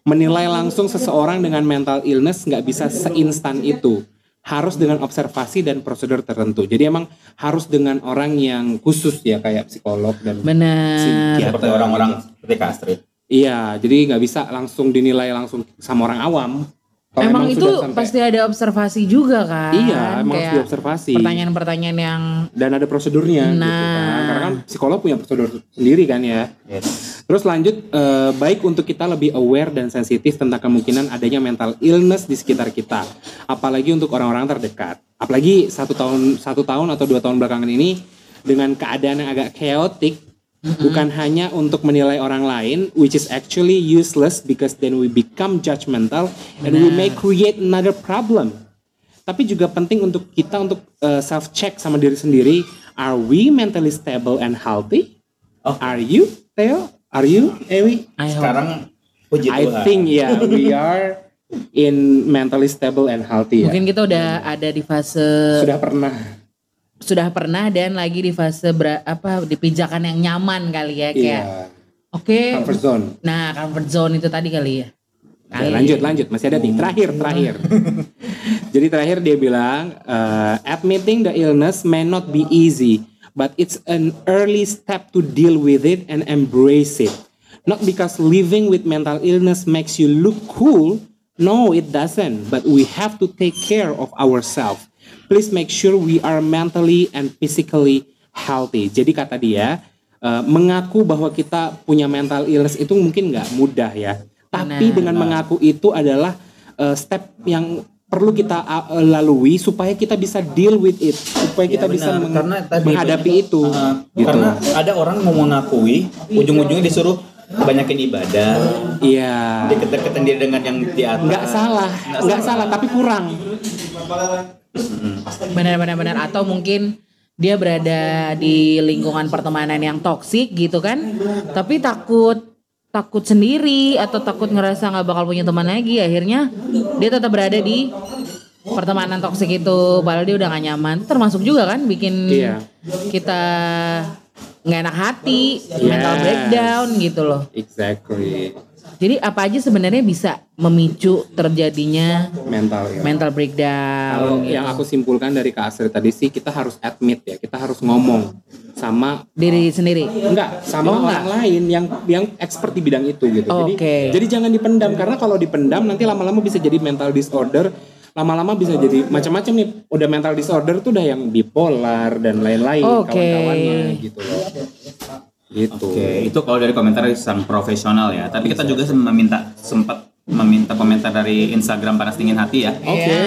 Speaker 2: Menilai langsung seseorang dengan mental illness nggak bisa seinstan itu. Harus dengan observasi dan prosedur tertentu. Jadi emang harus dengan orang yang khusus ya kayak psikolog dan
Speaker 3: Benar.
Speaker 2: psikiater.
Speaker 1: Seperti orang-orang seperti Kak Astrid.
Speaker 2: Iya, jadi nggak bisa langsung dinilai langsung sama orang awam. Kalau
Speaker 3: Emang, itu
Speaker 2: sudah sampai-
Speaker 3: pasti ada observasi juga kan?
Speaker 2: Iya, emang harus diobservasi.
Speaker 3: Pertanyaan-pertanyaan yang
Speaker 2: dan ada prosedurnya gitu
Speaker 3: Nah.
Speaker 2: kan. Karena kan psikolog punya prosedur sendiri kan ya.
Speaker 1: Yes.
Speaker 2: Terus lanjut eh, baik untuk kita lebih aware dan sensitif tentang kemungkinan adanya mental illness di sekitar kita, apalagi untuk orang-orang terdekat. Apalagi satu tahun satu tahun atau dua tahun belakangan ini dengan keadaan yang agak chaotic, bukan hanya untuk menilai orang lain, which is actually useless because then we become judgmental and we may create another problem. Tapi juga penting untuk kita untuk self check sama diri sendiri, are we mentally stable and healthy?
Speaker 1: Oh.
Speaker 2: Are you, Theo? Are you, Ewi?
Speaker 3: I.
Speaker 1: Sekarang puji
Speaker 2: I
Speaker 1: Tuhan.
Speaker 2: think yeah, we are in mentally stable and healthy ya.
Speaker 3: Mungkin kita udah ada di fase
Speaker 2: Sudah pernah.
Speaker 3: Sudah pernah dan lagi di fase bera- apa di pijakan yang nyaman kali ya kayak
Speaker 2: Iya.
Speaker 3: oke
Speaker 2: Comfort zone.
Speaker 3: nah comfort zone itu tadi kali ya
Speaker 2: Oke, lanjut lanjut masih ada nih terakhir terakhir. Jadi terakhir dia bilang uh, admitting the illness may not be easy, but it's an early step to deal with it and embrace it. Not because living with mental illness makes you look cool. No, it doesn't. But we have to take care of ourselves. Please make sure we are mentally and physically healthy. Jadi kata dia, uh, mengaku bahwa kita punya mental illness itu mungkin nggak mudah ya. Tapi
Speaker 3: Benar.
Speaker 2: dengan mengaku itu adalah uh, step yang perlu kita uh, lalui supaya kita bisa deal with it, supaya kita
Speaker 1: Ya,
Speaker 2: bisa meng-
Speaker 1: Karena tadi
Speaker 2: menghadapi
Speaker 1: banyak-
Speaker 2: itu.
Speaker 1: Uh,
Speaker 2: gitu.
Speaker 1: Karena ada orang mau mengakui, ujung-ujungnya disuruh banyakin ibadah,
Speaker 2: Iya.
Speaker 1: deket-deketin dia dengan yang di atas.
Speaker 2: Nggak salah, nggak salah, tapi kurang.
Speaker 3: Benar-benar benar atau mungkin dia berada di lingkungan pertemanan yang toksik gitu kan. Tapi takut takut sendiri atau takut ngerasa nggak bakal punya teman lagi. Akhirnya dia tetap berada di pertemanan toksik itu. Padahal dia udah gak nyaman. Termasuk juga kan bikin
Speaker 2: Iya.
Speaker 3: kita nggak enak hati mental
Speaker 2: Yes.
Speaker 3: breakdown gitu loh.
Speaker 2: Exactly.
Speaker 3: Jadi apa aja sebenarnya bisa memicu terjadinya
Speaker 2: Mental illness.
Speaker 3: mental breakdown
Speaker 2: Kalau
Speaker 3: gitu.
Speaker 2: yang aku simpulkan dari Kak Astrid tadi sih kita harus admit ya, kita harus ngomong sama
Speaker 3: diri sendiri
Speaker 2: enggak sama
Speaker 3: Oh,
Speaker 2: orang lain yang yang expert di bidang itu gitu. Jadi
Speaker 3: Oke.
Speaker 2: jadi jangan dipendam karena kalau dipendam nanti lama-lama bisa jadi mental disorder, lama-lama bisa jadi macam-macam nih. Udah mental disorder tuh udah yang bipolar dan lain-lain
Speaker 3: Oke.
Speaker 2: kawan-kawannya gitu loh. Gitu.
Speaker 1: Oke, itu kalau dari komentar dari sang profesional ya. Tapi kita juga meminta sempat meminta komentar dari Instagram panas dingin hati ya.
Speaker 2: Oke.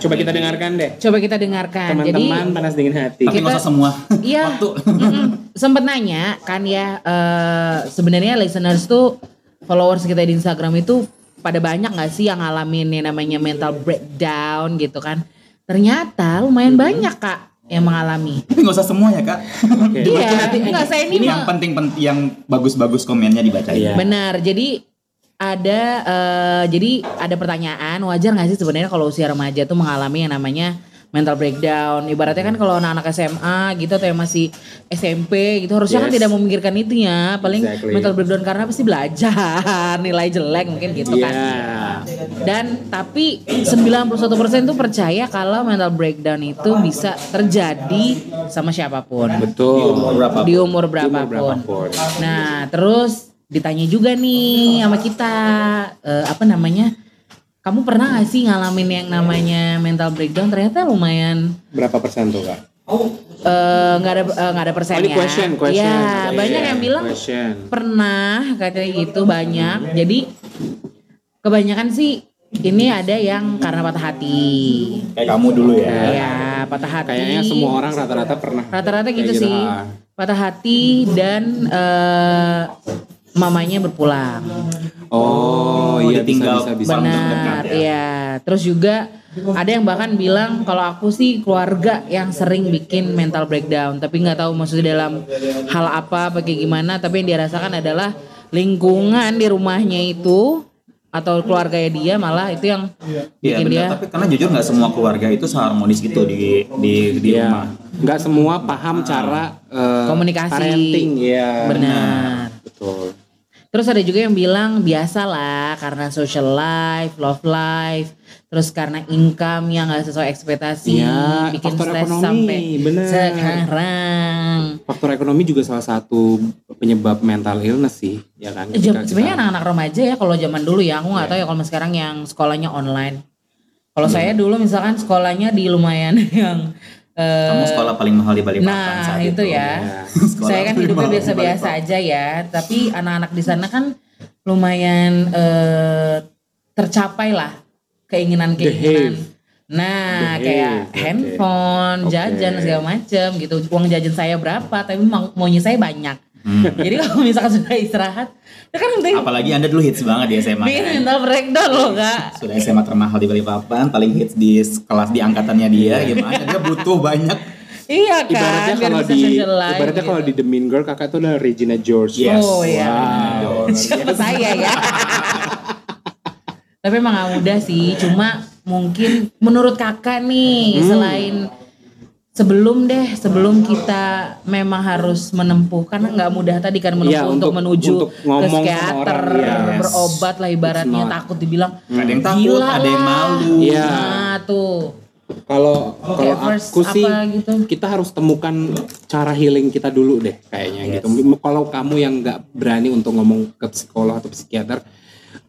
Speaker 2: Coba kita dengarkan deh.
Speaker 3: Coba kita dengarkan. Jadi
Speaker 2: Teman-teman panas dingin hati.
Speaker 1: Tapi nggak
Speaker 3: Kita-
Speaker 1: usah semua.
Speaker 3: Iya,
Speaker 1: Waktu.
Speaker 3: sempet nanya kan ya, eh, sebenarnya listeners tuh followers kita di Instagram itu pada banyak nggak sih yang ngalamin yang namanya mental breakdown gitu kan? Ternyata lumayan banyak kak yang mengalami.
Speaker 1: Tapi nggak usah semua ya kak.
Speaker 2: Oke.
Speaker 3: Iya, enggak saya ini
Speaker 1: Ini yang penting penting yang bagus-bagus komennya dibacain.
Speaker 2: Iya.
Speaker 3: Benar. Jadi ada eh, jadi ada pertanyaan wajar nggak sih sebenarnya kalau usia remaja tuh mengalami yang namanya mental breakdown. Ibaratnya kan kalau anak-anak SMA gitu atau yang masih SMP gitu harusnya kan
Speaker 2: Yes.
Speaker 3: tidak memikirkan itu ya. Paling
Speaker 2: Exactly.
Speaker 3: mental breakdown karena pasti belajar, nilai jelek mungkin gitu kan.
Speaker 2: Iya.
Speaker 3: Dan tapi 91% tuh percaya kalau mental breakdown itu bisa terjadi sama siapa pun.
Speaker 2: Betul.
Speaker 1: berapa
Speaker 3: Di umur
Speaker 2: Umur
Speaker 3: berapapun.
Speaker 2: berapapun.
Speaker 3: Nah, terus ditanya juga nih sama kita eh, apa namanya? Kamu pernah gak sih ngalamin yang namanya mental breakdown? Ternyata lumayan
Speaker 2: Berapa persen tuh kak?
Speaker 3: eh, nggak ada eh, nggak ada
Speaker 2: Oh,
Speaker 3: persennya.
Speaker 2: ini question, question.
Speaker 3: Ya, banyak yang bilang
Speaker 2: Question.
Speaker 3: pernah katanya gitu banyak. Jadi kebanyakan sih ini ada yang karena patah hati.
Speaker 1: kayak kamu dulu ya
Speaker 3: Ya, patah hati.
Speaker 2: Kayaknya semua orang rata-rata pernah.
Speaker 3: Rata-rata gitu
Speaker 2: gitu,
Speaker 3: sih.
Speaker 2: ah.
Speaker 3: Patah hati dan eh, mamanya berpulang.
Speaker 2: Oh, iya
Speaker 1: ditinggal.
Speaker 2: bisa bisa bisa.
Speaker 3: Benar,
Speaker 1: ya.
Speaker 3: iya. Terus juga ada yang bahkan bilang kalau aku sih keluarga yang sering bikin mental breakdown, tapi nggak tahu maksudnya dalam hal apa, kayak gimana. Tapi yang dirasakan adalah lingkungan di rumahnya itu atau keluarganya dia malah itu yang
Speaker 1: Iya
Speaker 3: bikin dia
Speaker 1: benar, tapi karena jujur nggak semua keluarga itu seharmonis gitu di di di
Speaker 2: Iya.
Speaker 1: rumah.
Speaker 2: Nggak semua paham cara eh,
Speaker 3: Komunikasi.
Speaker 2: parenting, ya.
Speaker 3: benar.
Speaker 2: Betul.
Speaker 3: Terus ada juga yang bilang biasa lah karena social life, love life, terus karena income yang gak sesuai ekspektasi,
Speaker 2: Iya,
Speaker 3: bikin
Speaker 2: faktor
Speaker 3: stres
Speaker 2: ekonomi,
Speaker 3: sampai
Speaker 2: bener.
Speaker 3: sekarang.
Speaker 2: Faktor ekonomi juga salah satu penyebab mental illness sih, ya kan? Kita-
Speaker 3: Sebenarnya anak-anak remaja ya kalau zaman dulu ya, aku nggak tahu ya kalau sekarang yang sekolahnya online. Kalau saya dulu misalkan sekolahnya di lumayan yang eh,
Speaker 1: Kamu sekolah paling mahal di Balikpapan
Speaker 3: Nah
Speaker 1: saat
Speaker 3: itu
Speaker 1: itu.
Speaker 3: ya.
Speaker 2: Ya.
Speaker 1: Sekolah
Speaker 3: Saya kan hidupnya biasa-biasa aja ya. Tapi anak-anak di sana kan lumayan eh, tercapai lah keinginan-keinginan. Nah
Speaker 2: Behave,
Speaker 3: kayak
Speaker 2: oke.
Speaker 3: handphone, jajan segala macem gitu. Uang jajan saya berapa? Tapi mau maunya saya banyak.
Speaker 1: Hmm.
Speaker 3: Jadi kalau misalkan sudah istirahat, ya kan penting
Speaker 1: Apalagi anda dulu hits banget di SMA.
Speaker 3: bikin
Speaker 1: kan?
Speaker 3: mental breakdown loh kak.
Speaker 1: Sudah SMA termahal di Balikpapan, paling hits di kelas di angkatannya dia. Gimana? Dia butuh banyak.
Speaker 3: Iya kan,
Speaker 2: Ibaratnya kalau di
Speaker 3: life
Speaker 2: ibaratnya
Speaker 3: gitu.
Speaker 2: kalau di The Mean Girl kakak tuh adalah Regina George.
Speaker 1: Yes.
Speaker 3: Oh iya.
Speaker 2: Wow.
Speaker 3: Siapa saya ya. Tapi emang gak mudah sih. Cuma mungkin menurut kakak nih
Speaker 2: Hmm.
Speaker 3: selain sebelum deh sebelum kita memang harus menempuh karena nggak mudah tadi kan menempuh
Speaker 2: Iya,
Speaker 3: untuk,
Speaker 2: untuk-
Speaker 3: menuju
Speaker 2: untuk
Speaker 3: ke
Speaker 2: ngomong sama
Speaker 3: psikiater
Speaker 2: orang, yes.
Speaker 3: berobat lah ibaratnya takut dibilang
Speaker 1: Ada yang takut,
Speaker 3: gila
Speaker 1: ada yang
Speaker 3: lah."
Speaker 1: malu.
Speaker 2: Iya.
Speaker 3: nah tuh
Speaker 2: Kalau
Speaker 3: first
Speaker 2: aku sih
Speaker 3: apa gitu?
Speaker 2: kita harus temukan cara healing kita dulu deh kayaknya gitu. Kalau kamu yang nggak berani untuk ngomong ke psikolog atau psikiater,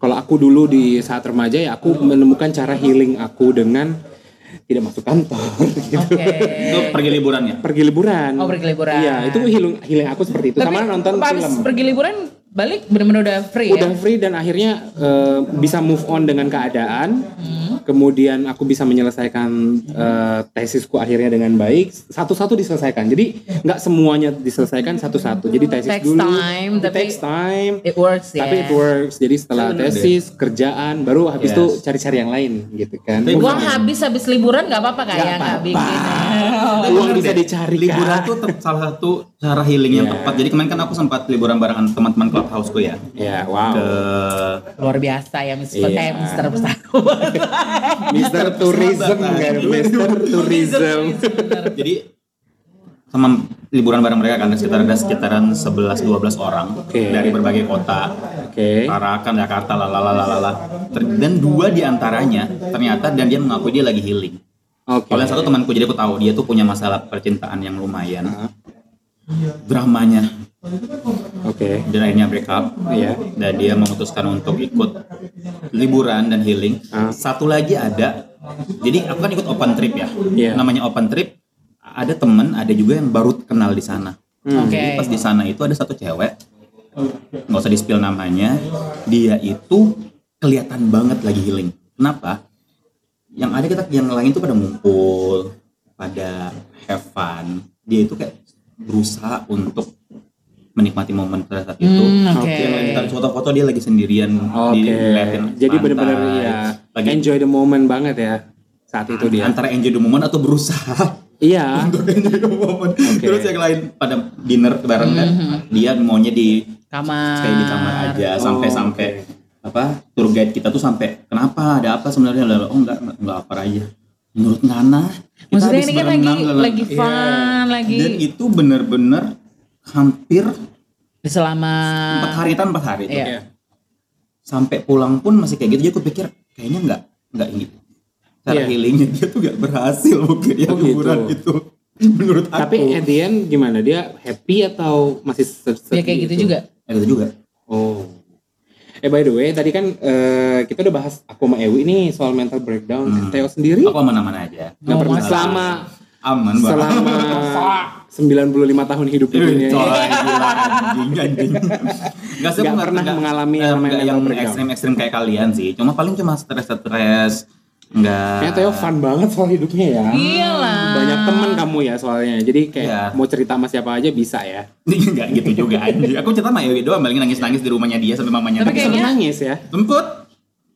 Speaker 2: kalau aku dulu di saat remaja ya aku menemukan cara healing aku dengan tidak masuk kantor gitu.
Speaker 3: oke
Speaker 1: Itu pergi liburan ya?
Speaker 2: Pergi liburan.
Speaker 3: Oh, pergi liburan.
Speaker 2: Iya, itu healing healing aku seperti itu.
Speaker 3: tapi
Speaker 2: Sama nonton film.
Speaker 3: pergi liburan balik bener-bener udah free
Speaker 2: Udah
Speaker 3: ya
Speaker 2: free dan akhirnya eh, bisa move on dengan keadaan.
Speaker 3: Hmm.
Speaker 2: Kemudian aku bisa menyelesaikan eh, tesisku akhirnya dengan baik. Satu-satu diselesaikan. Jadi nggak semuanya diselesaikan satu-satu. Jadi tesis
Speaker 3: Takes
Speaker 2: dulu.
Speaker 3: time,
Speaker 2: it
Speaker 3: tapi-
Speaker 2: takes time.
Speaker 3: it works ya
Speaker 2: Tapi it works. Jadi setelah tesis, kerjaan, baru habis
Speaker 1: Yes.
Speaker 2: itu cari-cari yang lain gitu kan.
Speaker 1: Tapi
Speaker 3: Uang habis habis liburan nggak apa-apa kayak
Speaker 2: Nggak
Speaker 3: nggak
Speaker 2: apa-apa.
Speaker 3: bikin.
Speaker 2: Uang bisa dicari,
Speaker 1: Liburan tuh salah satu cara healing yang
Speaker 2: Iya.
Speaker 1: tepat. Jadi kemarin kan aku sempat liburan bareng teman-teman clubhouse-ku ya.
Speaker 2: Ya, wow.
Speaker 1: Ke
Speaker 3: Luar biasa ya Mister
Speaker 2: Iya.
Speaker 3: eh, Mister
Speaker 2: Mister Tourism kan, Mister Tourism.
Speaker 1: jadi sama liburan bareng mereka kan sekitar ada sekitaran 11 12 orang
Speaker 2: Oke.
Speaker 1: dari berbagai kota.
Speaker 2: Oke.
Speaker 1: Tarakan, Jakarta, lalalalalala. Ter- Dan dua di antaranya ternyata dan dia mengaku dia lagi healing.
Speaker 2: Oke.
Speaker 1: Kalau yang satu temanku jadi aku tahu dia tuh punya masalah percintaan yang lumayan.
Speaker 2: Ah.
Speaker 1: Dramanya
Speaker 2: Oke.
Speaker 1: dan akhirnya break up.
Speaker 2: Iya.
Speaker 1: Dan dia memutuskan untuk ikut liburan dan healing.
Speaker 2: Ah.
Speaker 1: Satu lagi ada. Jadi aku kan ikut open trip ya.
Speaker 2: Iya.
Speaker 1: Namanya open trip. Ada temen, ada juga yang baru kenal di sana.
Speaker 2: Hmm.
Speaker 3: Oke.
Speaker 1: Jadi pas di sana itu ada satu cewek, nggak usah di spill namanya, dia itu kelihatan banget lagi healing. Kenapa? Yang ada kita yang lain itu pada ngumpul, pada have fun. Dia itu kayak berusaha untuk menikmati momen pada saat itu.
Speaker 3: Hmm, oke.
Speaker 1: Yang lain tarik foto-foto dia lagi sendirian
Speaker 2: Oke.
Speaker 1: diliatin
Speaker 2: Jadi
Speaker 1: pantai.
Speaker 2: benar-benar ya
Speaker 1: lagi
Speaker 2: enjoy the moment banget ya saat itu dia.
Speaker 1: antara enjoy the moment atau berusaha
Speaker 2: Iya.
Speaker 1: untuk enjoy the moment. Terus yang lain pada dinner bareng kan,
Speaker 3: Mm-hmm.
Speaker 1: dia maunya di
Speaker 3: kamar.
Speaker 1: stay di kamar aja
Speaker 2: Oh,
Speaker 1: sampai sampai apa tour guide kita tuh sampai kenapa ada apa sebenarnya Lalu, oh enggak enggak, enggak apa aja menurut Nana kita
Speaker 3: Maksudnya
Speaker 1: habis
Speaker 3: ini kan lagi lagi fun, lagi
Speaker 1: dan itu bener-bener hampir
Speaker 3: selama
Speaker 1: empat hari tanpa empat hari itu.
Speaker 3: Iya.
Speaker 1: Sampai pulang pun masih kayak gitu jadi aku pikir kayaknya nggak nggak ini cara
Speaker 2: Iya.
Speaker 1: healingnya dia tuh nggak berhasil mungkin ya
Speaker 2: Oh, gitu.
Speaker 1: liburan itu menurut aku
Speaker 2: Tapi at the end gimana? Dia happy atau masih sedih?
Speaker 3: ya kayak gitu juga.
Speaker 1: Ya, gitu juga
Speaker 2: Oh. Eh by the way, tadi kan eh, kita udah bahas aku sama Ewi nih soal mental breakdown.
Speaker 1: Hmm.
Speaker 2: Theo sendiri
Speaker 1: aku aman-aman aja
Speaker 2: nggak
Speaker 3: Oh,
Speaker 2: pernah selama
Speaker 1: aman banget
Speaker 2: selama 95 tahun hidup di dunia. Ini.
Speaker 1: gila, anjing, anjing. Nggak sih,
Speaker 2: Nggak pernah mengalami
Speaker 1: eh,
Speaker 2: yang
Speaker 1: ekstrim-ekstrim kayak kalian sih. Cuma paling cuma stres-stres. Nggak.
Speaker 2: Kayaknya Theo fun banget soal hidupnya ya.
Speaker 3: Iyalah.
Speaker 2: Banyak temen kamu ya soalnya. Jadi kayak
Speaker 1: Iya.
Speaker 2: mau cerita sama siapa aja bisa ya.
Speaker 1: Nggak gitu juga. Aku cerita sama Yogi doang, paling nangis-nangis di rumahnya dia sampai mamanya.
Speaker 3: Tapi
Speaker 1: nangis.
Speaker 3: kayaknya-
Speaker 2: nangis ya.
Speaker 1: Temput.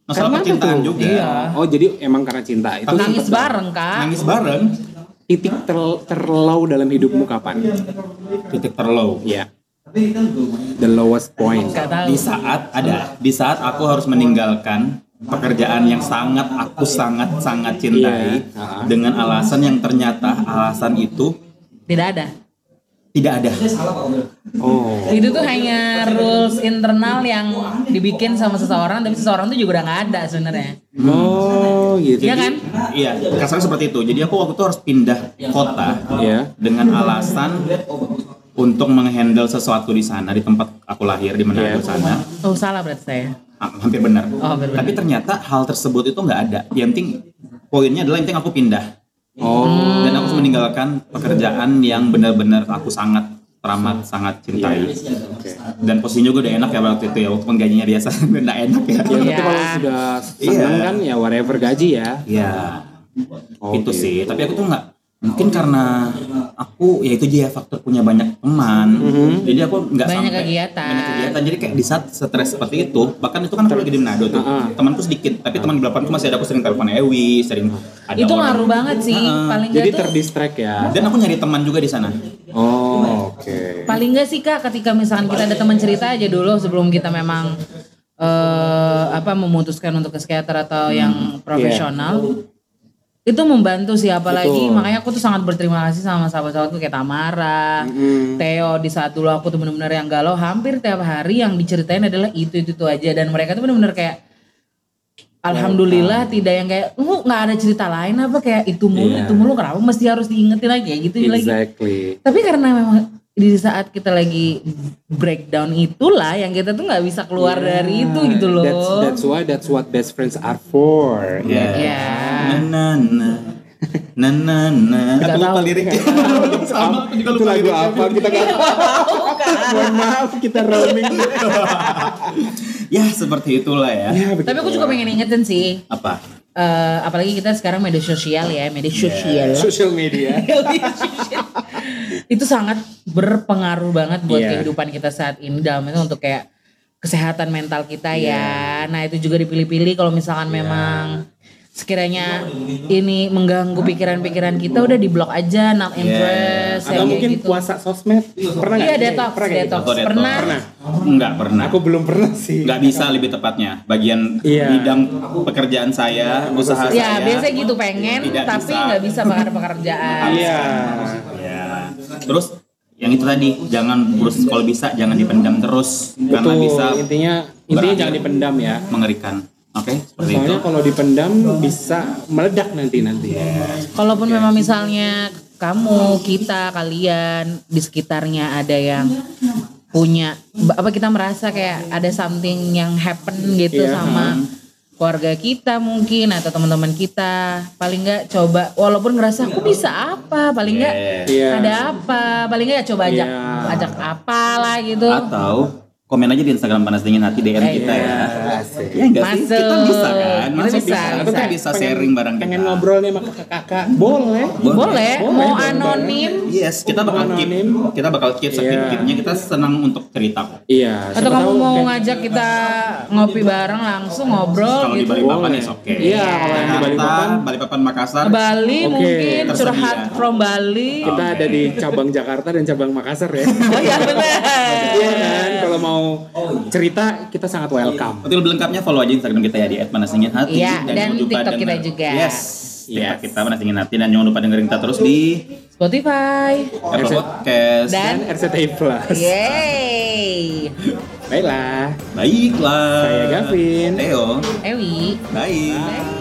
Speaker 1: Masalah
Speaker 2: Karena
Speaker 1: percintaan juga.
Speaker 3: Iya.
Speaker 2: Oh jadi emang karena cinta itu
Speaker 3: Nangis bareng kak.
Speaker 1: Nangis bareng.
Speaker 2: Titik ter- terlow dalam hidupmu kapan?
Speaker 1: Titik terlow.
Speaker 2: Iya. The lowest point.
Speaker 1: Di saat ada, di saat aku harus meninggalkan pekerjaan yang sangat aku sangat sangat cintai
Speaker 2: Iya. Ah.
Speaker 1: dengan alasan yang ternyata alasan itu
Speaker 3: Tidak ada.
Speaker 1: Tidak ada.
Speaker 2: Oh.
Speaker 3: Itu tuh hanya rules internal yang dibikin sama seseorang, tapi seseorang tuh juga udah nggak ada sebenarnya.
Speaker 2: Oh gitu.
Speaker 3: Iya kan?
Speaker 1: Iya, kasarnya seperti itu. Jadi aku waktu itu harus pindah kota
Speaker 2: Iya.
Speaker 1: dengan alasan untuk menghandle sesuatu di sana di tempat aku lahir di. Manado sana.
Speaker 3: Oh salah berarti saya.
Speaker 1: Ah, hampir benar.
Speaker 3: Oh, hampir benar.
Speaker 1: Tapi ternyata hal tersebut itu nggak ada. Yang penting poinnya adalah yang penting aku pindah
Speaker 2: Oh.
Speaker 1: dan aku harus meninggalkan pekerjaan yang benar-benar aku sangat teramat sangat cintai.
Speaker 2: Oke.
Speaker 1: Dan posisinya juga udah enak ya waktu itu ya, walaupun gajinya biasa nggak enak ya.
Speaker 2: Ya, tapi
Speaker 3: Iya.
Speaker 2: kalau sudah senang
Speaker 1: Iya.
Speaker 2: kan ya whatever gaji ya.
Speaker 1: Iya.
Speaker 2: Oh,
Speaker 1: itu
Speaker 2: gitu.
Speaker 1: sih. Tapi aku tuh nggak mungkin karena aku ya itu aja ya faktor punya banyak teman. Jadi aku nggak
Speaker 3: Banyak
Speaker 1: sampai
Speaker 3: kegiatan.
Speaker 1: banyak kegiatan. Jadi kayak di saat stres seperti itu, bahkan itu kan aku lagi di Manado tuh.
Speaker 2: Heeh.
Speaker 1: Temanku sedikit, tapi teman di belakangku masih ada aku sering telepon Ewi, sering ada
Speaker 3: itu
Speaker 1: orang.
Speaker 3: ngaruh banget sih.
Speaker 1: Heeh.
Speaker 3: Paling
Speaker 2: Jadi
Speaker 3: tuh,
Speaker 2: terdistract ya.
Speaker 1: Dan aku nyari teman juga di sana.
Speaker 2: Oh, oke.
Speaker 3: paling nggak sih kak, ketika misalkan kita ada teman cerita aja dulu sebelum kita memang eh apa memutuskan untuk ke psikiater atau yang profesional. Itu membantu sih apalagi
Speaker 2: Betul.
Speaker 3: makanya aku tuh sangat berterima kasih sama sahabat-sahabatku kayak Tamara,
Speaker 2: Mm.
Speaker 3: Theo di saat dulu aku tuh bener-bener yang galau hampir tiap hari yang diceritain adalah itu itu itu aja dan mereka tuh bener-bener kayak Alhamdulillah tidak yang kayak lu nggak ada cerita lain apa kayak itu mulu
Speaker 2: Iya.
Speaker 3: itu mulu kenapa mesti harus diingetin lagi kayak gitu lagi
Speaker 2: Exactly.
Speaker 3: tapi karena memang di saat kita lagi breakdown itulah yang kita tuh nggak bisa keluar dari itu gitu loh
Speaker 2: That's that's why that's what best friends are for.
Speaker 1: Ya.
Speaker 3: Ya.
Speaker 1: Na na na. Na na na. Aku lupa liriknya. Sama aku juga
Speaker 2: Itu
Speaker 1: lupa
Speaker 2: lagu
Speaker 1: liriknya.
Speaker 2: apa kita gak Mohon maaf kita roaming.
Speaker 1: Ya seperti itulah ya.
Speaker 2: ya,
Speaker 3: tapi aku juga pengen ingetin sih
Speaker 1: Apa?
Speaker 3: eh, apalagi kita sekarang media sosial ya media sosial
Speaker 2: social media.
Speaker 3: itu sangat berpengaruh banget buat
Speaker 2: Iya.
Speaker 3: kehidupan kita saat ini dalam itu untuk kayak kesehatan mental kita
Speaker 2: Iya.
Speaker 3: ya. Nah itu juga dipilih-pilih kalau misalkan memang sekiranya ini mengganggu pikiran-pikiran kita udah diblok aja, not interest,
Speaker 2: Atau
Speaker 3: yang kayak
Speaker 2: mungkin
Speaker 3: gitu.
Speaker 2: puasa sosmed. Pernah
Speaker 3: Iya detox,
Speaker 2: Pernah
Speaker 3: detox.
Speaker 1: Atau detox?
Speaker 3: Pernah.
Speaker 2: Pernah.
Speaker 1: Enggak pernah.
Speaker 2: Aku belum pernah sih.
Speaker 1: nggak bisa lebih tepatnya bagian
Speaker 2: Iya.
Speaker 1: bidang pekerjaan saya usaha
Speaker 3: Ya
Speaker 1: saya
Speaker 3: biasanya gitu pengen,
Speaker 1: Tidak
Speaker 3: tapi nggak bisa karena pekerjaan.
Speaker 2: Iya.
Speaker 1: ya terus yang itu tadi jangan urus kalau bisa jangan dipendam terus karena
Speaker 2: Betul.
Speaker 1: bisa
Speaker 2: intinya intinya jangan dipendam ya.
Speaker 1: mengerikan oke seperti itu
Speaker 2: Soalnya kalau dipendam bisa meledak nanti nanti.
Speaker 3: Kalaupun memang misalnya kamu, kita, kalian di sekitarnya ada yang punya apa kita merasa kayak ada something yang happen gitu
Speaker 2: Iya.
Speaker 3: sama keluarga kita mungkin atau teman-teman kita paling nggak coba walaupun ngerasa aku bisa apa paling nggak
Speaker 2: Iya.
Speaker 3: ada apa paling nggak coba ajak
Speaker 2: Iya.
Speaker 3: ajak apalah gitu
Speaker 1: atau komen aja di Instagram panas dingin hati DM
Speaker 3: Eh,
Speaker 1: kita ya
Speaker 2: Asik.
Speaker 1: ya enggak sih
Speaker 3: Masuk.
Speaker 1: kita bisa kan
Speaker 3: Kita
Speaker 1: Masuk
Speaker 3: bisa, bisa.
Speaker 1: kita bisa sharing bareng kita
Speaker 2: Pengen ngobrol nih sama kakak-kakak. Boleh.
Speaker 3: boleh,
Speaker 2: Boleh,
Speaker 3: mau
Speaker 2: boleh.
Speaker 3: anonim
Speaker 1: yes kita bakal keep kita bakal keep
Speaker 2: Iya.
Speaker 1: sekit-kitnya kita senang untuk cerita kok
Speaker 2: Iya.
Speaker 3: atau kamu mau ngajak kita ngopi bareng langsung ngobrol
Speaker 1: kalau di
Speaker 3: gitu
Speaker 1: Balikpapan
Speaker 2: Boleh.
Speaker 1: is oke
Speaker 2: Iya, kalau yang di
Speaker 1: Jakarta
Speaker 2: Balikpapan
Speaker 1: Balikpapan Makassar
Speaker 3: Bali
Speaker 2: Oke,
Speaker 3: mungkin curhat from Bali.
Speaker 2: kita ada di cabang Jakarta dan cabang Makassar ya.
Speaker 3: Oh iya benar.
Speaker 2: Iya kan, kalau mau cerita kita sangat welcome.
Speaker 1: Untuk lebih lengkapnya follow aja Instagram kita ya di @panasdinginhati
Speaker 3: Iya, dan
Speaker 1: jangan lupa
Speaker 3: TikTok kita juga.
Speaker 1: Yes.
Speaker 2: Yes.
Speaker 1: kita menasingin hati dan jangan lupa dengerin kita terus di
Speaker 3: Spotify.
Speaker 1: Apple Podcast.
Speaker 3: Dan
Speaker 2: Dan RCTI Plus.
Speaker 3: Yeay.
Speaker 2: Baiklah.
Speaker 1: Baiklah.
Speaker 2: Saya Gavin.
Speaker 1: Theo.
Speaker 3: Ewi.
Speaker 1: Bye.
Speaker 3: Bye.